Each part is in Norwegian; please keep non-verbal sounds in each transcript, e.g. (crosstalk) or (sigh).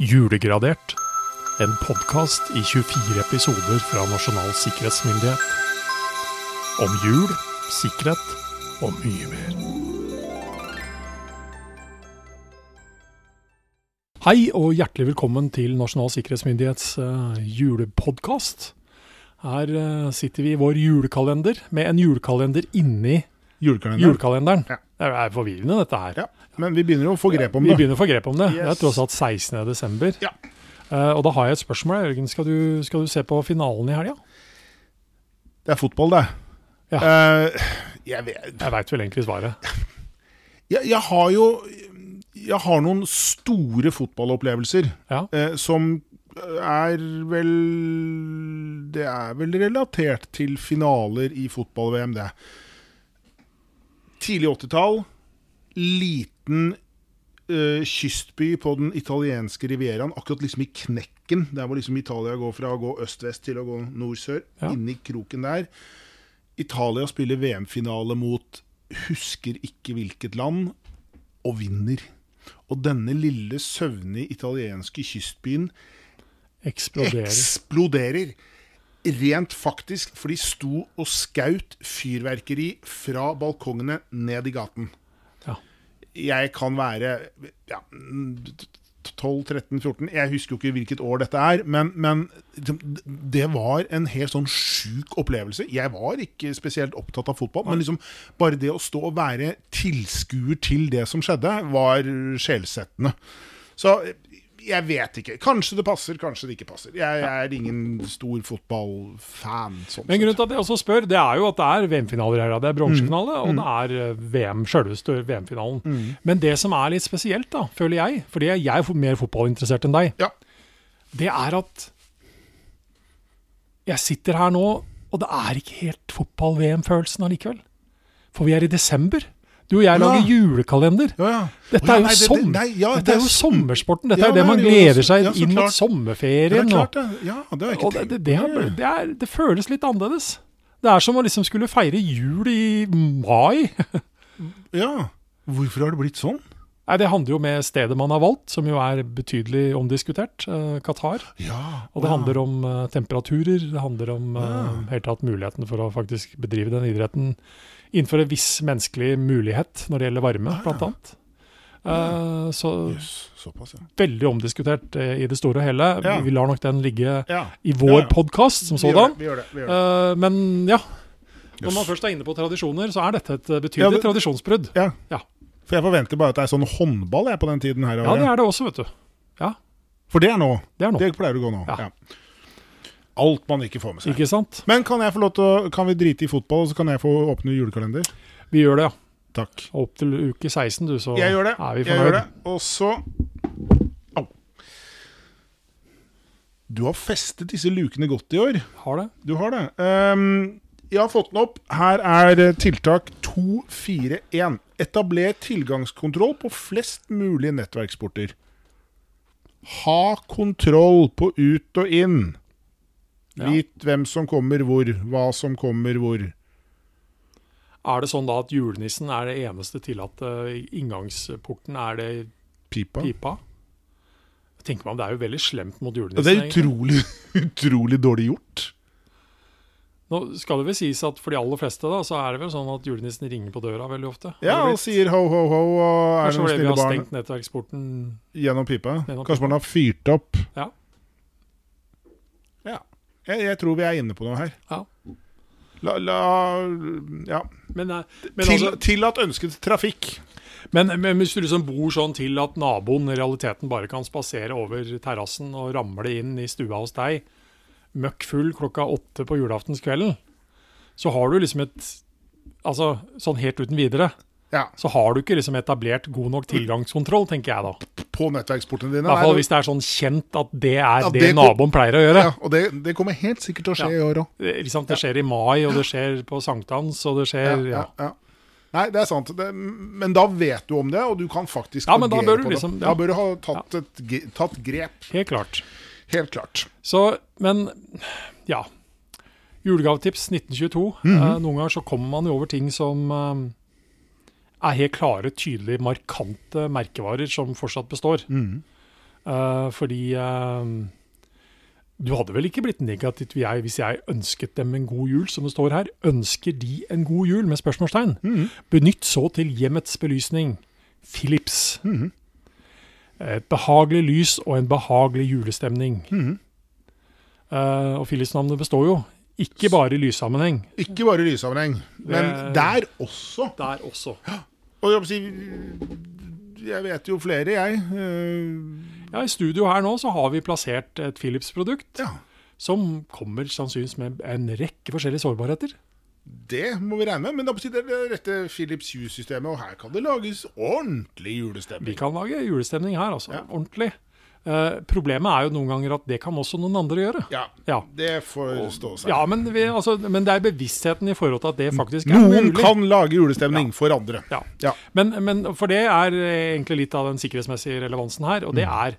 Julegradert. En podkast i 24 episoder fra Nasjonal sikkerhetsmyndighet. Om jul, sikkerhet og mye mer. Hei og hjertelig velkommen til Nasjonal sikkerhetsmyndighets uh, julepodkast. Her eh, sitter vi i vår julekalender med en julekalender inni julekalenderen. julekalenderen. Ja. Det er forvirrende, dette her. Ja, men vi begynner å få grep om det. Vi begynner å få grep om det. Det er Yes. tross alt 16. desember. Ja. Uh, og da har jeg et spørsmål. Jørgen, skal du, skal du se på finalen i helga? Det er fotball, det. Ja. Uh, jeg vet Jeg veit vel egentlig svaret. jeg, jeg har jo Jeg har noen store fotballopplevelser Ja. uh, som er vel Det er vel relatert til finaler i fotball-VM, det. Tidlig 80-tall. Liten uh, kystby på den italienske rivieraen. Akkurat liksom i knekken. Der hvor liksom Italia går fra å gå øst-vest til å gå nord-sør. Ja. Inni kroken der. Italia spiller VM-finale mot husker ikke hvilket land, og vinner. Og denne lille, søvnige italienske kystbyen Eksploderer. eksploderer. Rent faktisk, for de sto og skaut fyrverkeri fra balkongene ned i gaten. Ja. Jeg kan være ja, 12-13-14, jeg husker jo ikke hvilket år dette er, men, men liksom, det var en helt sånn sjuk opplevelse. Jeg var ikke spesielt opptatt av fotball, men liksom bare det å stå og være tilskuer til det som skjedde, var sjelsettende. Så jeg vet ikke. Kanskje det passer, kanskje det ikke passer. Jeg, jeg er ingen stor fotballfan. Sånn Men grunnen til at jeg også spør, det er jo at det er VM-finaler her. Det er bronsefinale, Mm. og det er eh, VM, sjølveste VM-finalen. Men det som er litt spesielt, da, føler jeg, fordi jeg er mer fotballinteressert enn deg, Ja. det er at jeg sitter her nå, og det er ikke helt fotball-VM-følelsen allikevel. For vi er i desember. Du og jeg Ja. lager julekalender. Ja, ja. Dette er jo, nei, det- det- nei, ja, dette er jo sommersporten. Dette Ja, er det man gleder seg Ja, inn mot sommerferien. er. Ja, er, er, det føles litt annerledes. Det er som å liksom skulle feire jul i mai. (laughs) Ja. Hvorfor har det blitt sånn? Nei, Det handler jo med stedet man har valgt, som jo er betydelig omdiskutert. eh, Qatar. Ja. Og det handler om eh, temperaturer. Det handler om uh, helt tatt muligheten for å faktisk bedrive den idretten innenfor en viss menneskelig mulighet når det gjelder varme, blant annet. Uh, så yes, såpass, ja. veldig omdiskutert uh, i det store og hele. Ja. Vi lar nok den ligge ja. i vår Ja, ja. podkast som Vi sådan. Uh, Vi. Vi. Eh, men ja, når man først er inne på tradisjoner, så er dette et betydelig Ja, det- tradisjonsbrudd. Ja. Ja. For jeg forventer bare at det er sånn håndball jeg på den tiden her. Ja, det er det også, vet du. Ja, For det er nå. det er nå. Det pleier å gå nå. Ja. Ja. Alt man ikke får med seg. Ikke sant? Men kan jeg få lov til å Kan vi drite i fotball, og så kan jeg få åpne julekalender? Vi gjør det, ja. Takk. Opp til uke 16, du, så Jeg gjør det. er vi Jeg gjør det. Og så Au. Du har festet disse lukene godt i år. Har det. Du har det. Ehm, jeg har fått den opp. Her er eh, tiltak 241. Etabler tilgangskontroll på flest mulig nettverksporter. Ha kontroll på ut og inn. Ja. Vit hvem som kommer hvor, hva som kommer hvor. Er det sånn da at julenissen er det eneste tillatte inngangsporten? Er det Pipa. pipa? Tenker man, Det er jo veldig slemt mot Ja, julenissen. det er utrolig, (laughs) utrolig dårlig gjort. Nå skal det vel sies at For de aller fleste da, så er det vel sånn at julenissen ringer på døra veldig ofte. Ja, og sier ho, ho, ho, og er det Kanskje noen fordi vi har barn stengt nettverksporten gjennom pipa. Gjennom Kanskje pipa. man har fyrt opp. Ja. Ja. Jeg, jeg tror vi er inne på noe her. Ja. La, la Ja. Men, eh, men, Til, altså, tillatt ønsket trafikk. men, men hvis du liksom bor sånn til at naboen i realiteten bare kan spasere over terrassen og ramle inn i stua hos deg, møkk full klokka åtte på julaftenskvelden, så har du liksom et Altså sånn helt uten videre, Ja. så har du ikke liksom etablert god nok tilgangskontroll, tenker jeg da. På nettverksportene dine. I hvert fall hvis det er sånn kjent at det er Ja, det, det naboen pleier å gjøre. ja, og det, det kommer helt sikkert til å skje i år òg. Liksom, det skjer i mai, og det skjer på sankthans, og det skjer ja. Nei, det er sant. Det, men da vet du om det, og du kan faktisk Ja, men da bør du liksom- ja. Da bør du ha tatt, et, tatt grep. Helt klart. Helt klart. Så, men ja. Julegavetips 1922. Mhm. eh, noen ganger så kommer man jo over ting som eh, er helt klare, tydelige, markante merkevarer som fortsatt består. Mhm. Eh, fordi eh, du hadde vel ikke blitt negativt jeg, hvis jeg ønsket dem en god jul, som det står her. Ønsker de en god jul? med spørsmålstegn. Mhm. Benytt så til hjemmets belysning Philips. Mhm. Et behagelig lys og en behagelig julestemning. Mhm. Uh, og Philips-navnet består jo ikke bare i lyssammenheng. Ikke bare i lyssammenheng, men Det- der også. Der også. Og jeg, si, jeg vet jo flere, jeg. Uh, Ja, I studio her nå så har vi plassert et Philips-produkt Ja, som kommer sannsynligvis med en rekke forskjellige sårbarheter. Det må vi regne med. Men da det er det rette Philips Hue-systemet, og her kan det lages ordentlig julestemning. Vi kan lage julestemning her, altså. Ja. Ordentlig. Eh, problemet er jo noen ganger at det kan også noen andre gjøre. Ja, Ja. det får stå seg. Ja, men, vi, altså, men det er bevisstheten i forhold til at det faktisk er Noen mulig. kan lage julestemning for andre. Ja. Ja. Men, men for det er egentlig litt av den sikkerhetsmessige relevansen her, og det Mm. er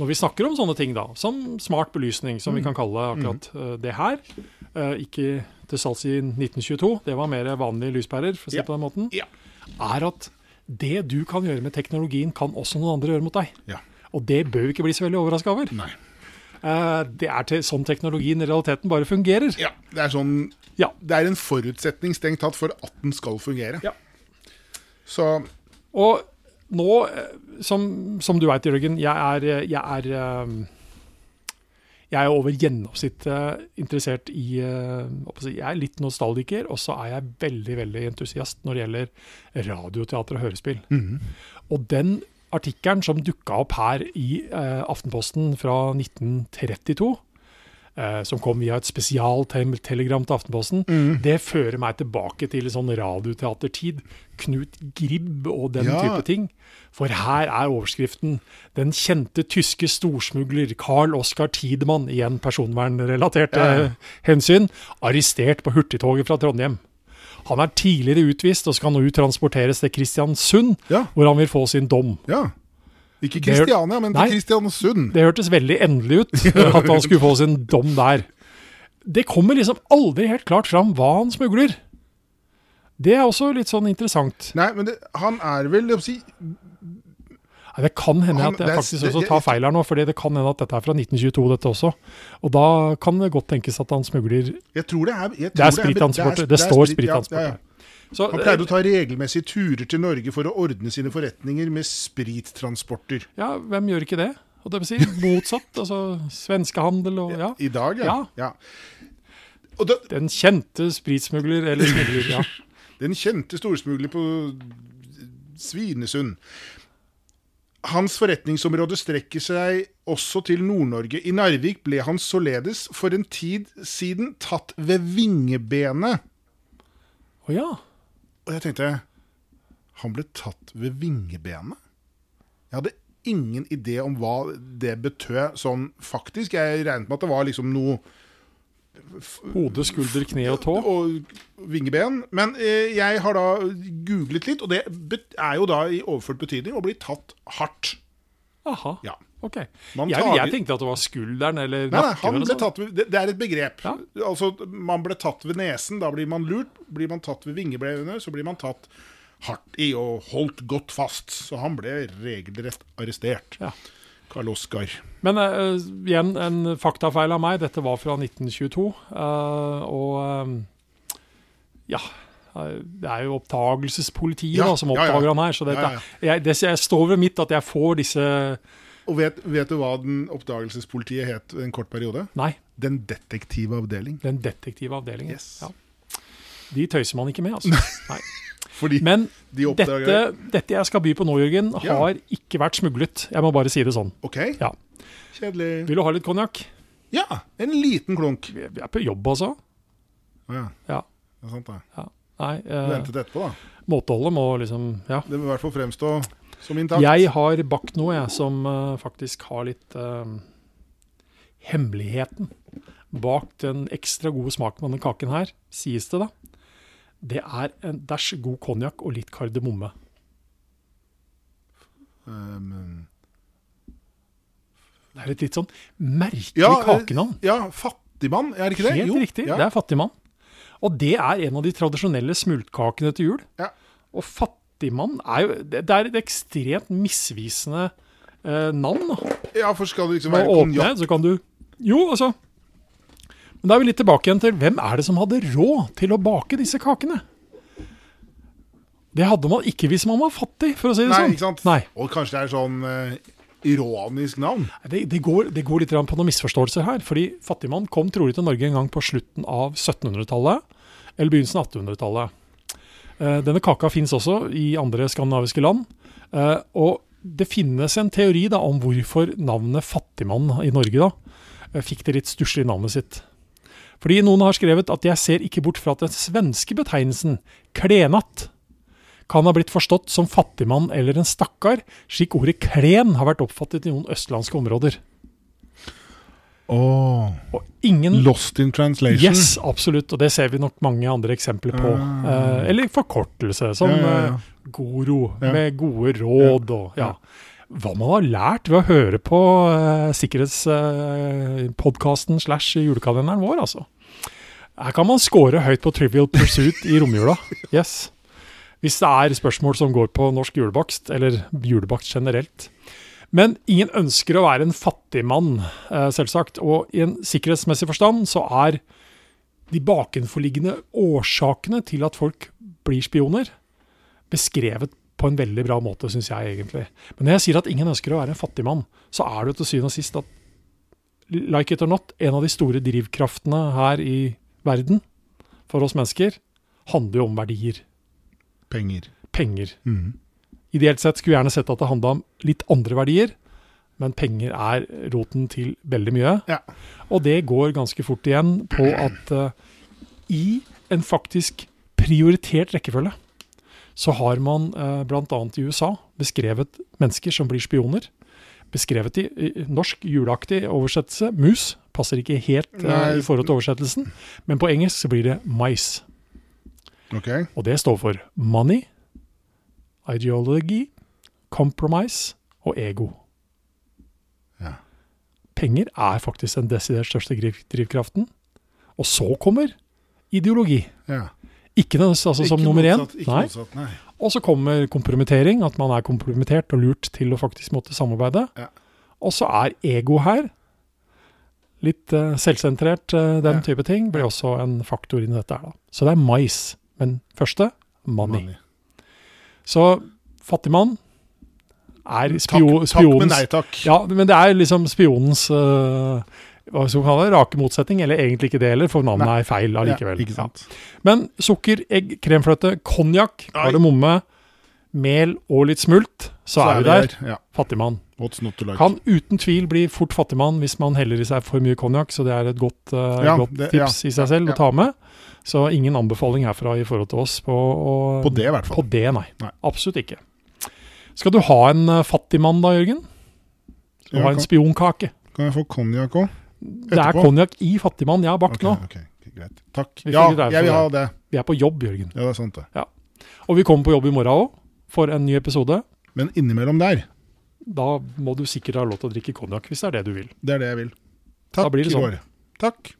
når vi snakker om sånne ting, da, som smart belysning, som vi Mm. kan kalle akkurat uh, det her. uh, ikke til salgs i 1922, det var mer vanlige lyspærer, for å si Ja. på den måten. Ja. Er at det du kan gjøre med teknologien, kan også noen andre gjøre mot deg. Ja. Og det bør vi ikke bli så veldig overraska over. Nei. Uh, det er til sånn teknologien i realiteten bare fungerer. Ja, det er sånn Ja. Det er en forutsetning strengt tatt for at den skal fungere. Ja. Så Og nå, eh, som, som du veit, Jørgen, jeg er, eh, jeg er eh, jeg er over gjennomsnittet interessert i jeg er litt nostalgiker, og så er jeg veldig veldig entusiast når det gjelder radioteater og hørespill. Og den artikkelen som dukka opp her i Aftenposten fra 1932, eh, som kom via et spesialtelegram til Aftenposten, det fører meg tilbake til sånn radioteatertid. Knut Gribb og den Ja. type ting. For her er overskriften 'Den kjente tyske storsmugler Carl Oskar Tidemann', igjen personvernrelaterte Ja, ja. hensyn, arrestert på hurtigtoget fra Trondheim. Han er tidligere utvist og skal nå uttransporteres til Kristiansund, Ja. hvor han vil få sin dom. ja. Ikke Det Kristiania, men til Kristiansund. Det hørtes veldig endelig ut (laughs) at han skulle få sin dom der. Det kommer liksom aldri helt klart fram hva han smugler. Det er også litt sånn interessant. Nei, men det, han er vel å si, Nei, Det kan hende Han- at jeg det faktisk det- også tar feil her nå, for det kan hende at dette er fra 1922, dette også. Og da kan det godt tenkes at han smugler Jeg tror det er jeg Det er tror sprittransporter. er- Det er står sprit- ja, ja, ja. Så, Han pleide å ta regelmessige turer til Norge for å ordne sine forretninger med sprittransporter. Ja, hvem gjør ikke det? Og det vil si motsatt. altså Svenskehandel og ja. I dag, ja. Ja. ja. Og da, Den kjente spritsmugler, eller smugler, ja. (laughs) Den kjente storsmugler på Svinesund. Hans forretningsområde strekker seg også til Nord-Norge. I Narvik ble han således for en tid siden tatt ved vingebenet. Å ja. Og jeg tenkte Han ble tatt ved vingebenet? Jeg hadde ingen idé om hva det betød sånn faktisk. Jeg regnet med at det var liksom noe Hode, skulder, kne og tå. og vingeben. Men eh, jeg har da googlet litt, og det er jo da i overført betydning å bli tatt hardt. Aha. Ja. Ok. Jeg, jeg tenkte at det var skulderen eller Nei, nei, ble sånn. tatt ved, det, det er et begrep. Ja. Altså, Man ble tatt ved nesen, da blir man lurt. Blir man tatt ved vingeblevene, så blir man tatt hardt i og holdt godt fast. Så han ble regelrett arrestert. Ja. Karl Oskar. Men uh, igjen en faktafeil av meg. Dette var fra 1922. Uh, og uh, ja eh, Det er jo oppdagelsespolitiet Ja, da, som oppdager han her. Så dette. Jeg, det, jeg står ved mitt at jeg får disse Og vet, vet du hva den oppdagelsespolitiet het en kort periode? Nei, Den detektive avdeling. den detektive avdelingen. Yes. Ja. De tøyser man ikke med, altså. Nei. (laughs) Fordi Men de oppdager dette, dette jeg skal by på nå, Jørgen, Ja. har ikke vært smuglet. Jeg må bare si det sånn. OK, Ja. kjedelig. Vil du ha litt konjakk? Ja, en liten klunk. Vi er på jobb, altså. Å ja, Ja. det er sant det. ja. Nei, eh, Ventet etterpå, da. måteholdet må liksom Ja. Det vil i hvert fall fremstå. Jeg har bakt noe jeg, som eh, faktisk har litt uh, Hemmeligheten bak den ekstra gode smaken av denne kaken her, sies det da, det er en dæsj god konjakk og litt kardemomme. Um, Det er et litt sånn merkelig ja, kakenavn. ja, fattigmann, er det ikke det? Helt Jo, riktig, Ja. det er fattigmann. Og det er en av de tradisjonelle smultkakene til jul. Ja. Og fattigmann er jo Det er et ekstremt misvisende eh, navn. Ja, for skal det liksom være konjakk? så kan du Jo, altså. Men da er vi litt tilbake igjen til hvem er det som hadde råd til å bake disse kakene? Det hadde man ikke hvis man var fattig, for å si det Nei, sånn. ikke sant? Nei. Og kanskje det er sånn uh, ironisk navn? Det, det, går, det går litt på noen misforståelser her. fordi Fattigmann kom trolig til Norge en gang på slutten av 1700-tallet eller begynnelsen av 1800-tallet. Eh, denne kaka fins også i andre skandinaviske land. Eh, og det finnes en teori da om hvorfor navnet Fattigmann i Norge da eh, fikk det litt stusslige navnet sitt. Fordi noen har skrevet at jeg ser ikke bort fra at den svenske betegnelsen klenatt kan ha blitt forstått som fattigmann eller en stakkar, slik ordet klen har vært oppfattet i noen østlandske områder. Oh. Ingen Lost in translation. Yes, absolutt, og det ser vi nok mange andre eksempler på. Uh, uh, eller forkortelse, som Ja, ja, ja. eh, Goro, med gode råd og ja. Hva man har lært ved å høre på uh, sikkerhetspodkasten slash julekalenderen vår, altså. Her kan man score høyt på Trivial Pursuit i romjula. (laughs) Yes. Hvis det er spørsmål som går på norsk julebakst, eller julebakst generelt. Men ingen ønsker å være en fattig mann, eh, selvsagt. Og i en sikkerhetsmessig forstand så er de bakenforliggende årsakene til at folk blir spioner, beskrevet på en veldig bra måte, syns jeg egentlig. Men når jeg sier at ingen ønsker å være en fattig mann, så er det jo til syvende og sist at like it or not, en av de store drivkraftene her i verden for oss mennesker handler jo om verdier. Penger. Penger. Mhm. Ideelt sett skulle vi gjerne sett at det handla om litt andre verdier, men penger er roten til veldig mye. Ja. Og det går ganske fort igjen på at uh, i en faktisk prioritert rekkefølge så har man uh, bl.a. i USA beskrevet mennesker som blir spioner. Beskrevet i, i norsk juleaktig oversettelse. Mus passer ikke helt uh, i forhold til oversettelsen, men på engelsk så blir det mice. Okay. Og det står for money, ideology, compromise og ego. Ja. Penger er faktisk den desidert største drivkraften. Og så kommer ideologi. Ja. Ikke den altså, som Ikke nummer én. motsatt, Ikke Nei. motsatt, nei. Og så kommer kompromittering, at man er kompromittert og lurt til å faktisk måtte samarbeide. Ja. Og så er ego her. Litt uh, selvsentrert, uh, den Ja. type ting, blir også en faktor i dette her. da. Så det er mais. Men første money. Money. Så fattigmann er Takk, spio, takk, men nei takk. Ja, men det er liksom spionens uh, hva skal man kalle det, rake motsetning, eller egentlig ikke det heller, for navnet Nei. er feil allikevel. Ja. Men sukker, egg, kremfløte, konjakk, kardemomme, mel og litt smult, så, er vi der. Ja. Fattigmann. Like? Kan uten tvil bli fort fattigmann hvis man heller i seg for mye konjakk, så det er et godt, uh, Ja, godt det- tips ja, i seg selv ja. å ta med. Så ingen anbefaling herfra i forhold til oss på, og, På det, i hvert fall. På det, nei. Nei. Absolutt ikke. Skal du ha en uh, fattigmann da, Jørgen? Skal du Ja, ha en kan- spionkake? Kan jeg få konjakk òg? Det er konjakk i fattigmann jeg har bakt nå. Okay. greit. Takk. Vi Ja, der jeg vil ha det. Vi er på jobb, Jørgen. Ja, det er sant, det. Og vi kommer på jobb i morgen òg, for en ny episode. Men innimellom der, Da må du sikkert ha lov til å drikke konjakk, hvis det er det du vil. det er det jeg vil. Takk, blir det sånn. Takk.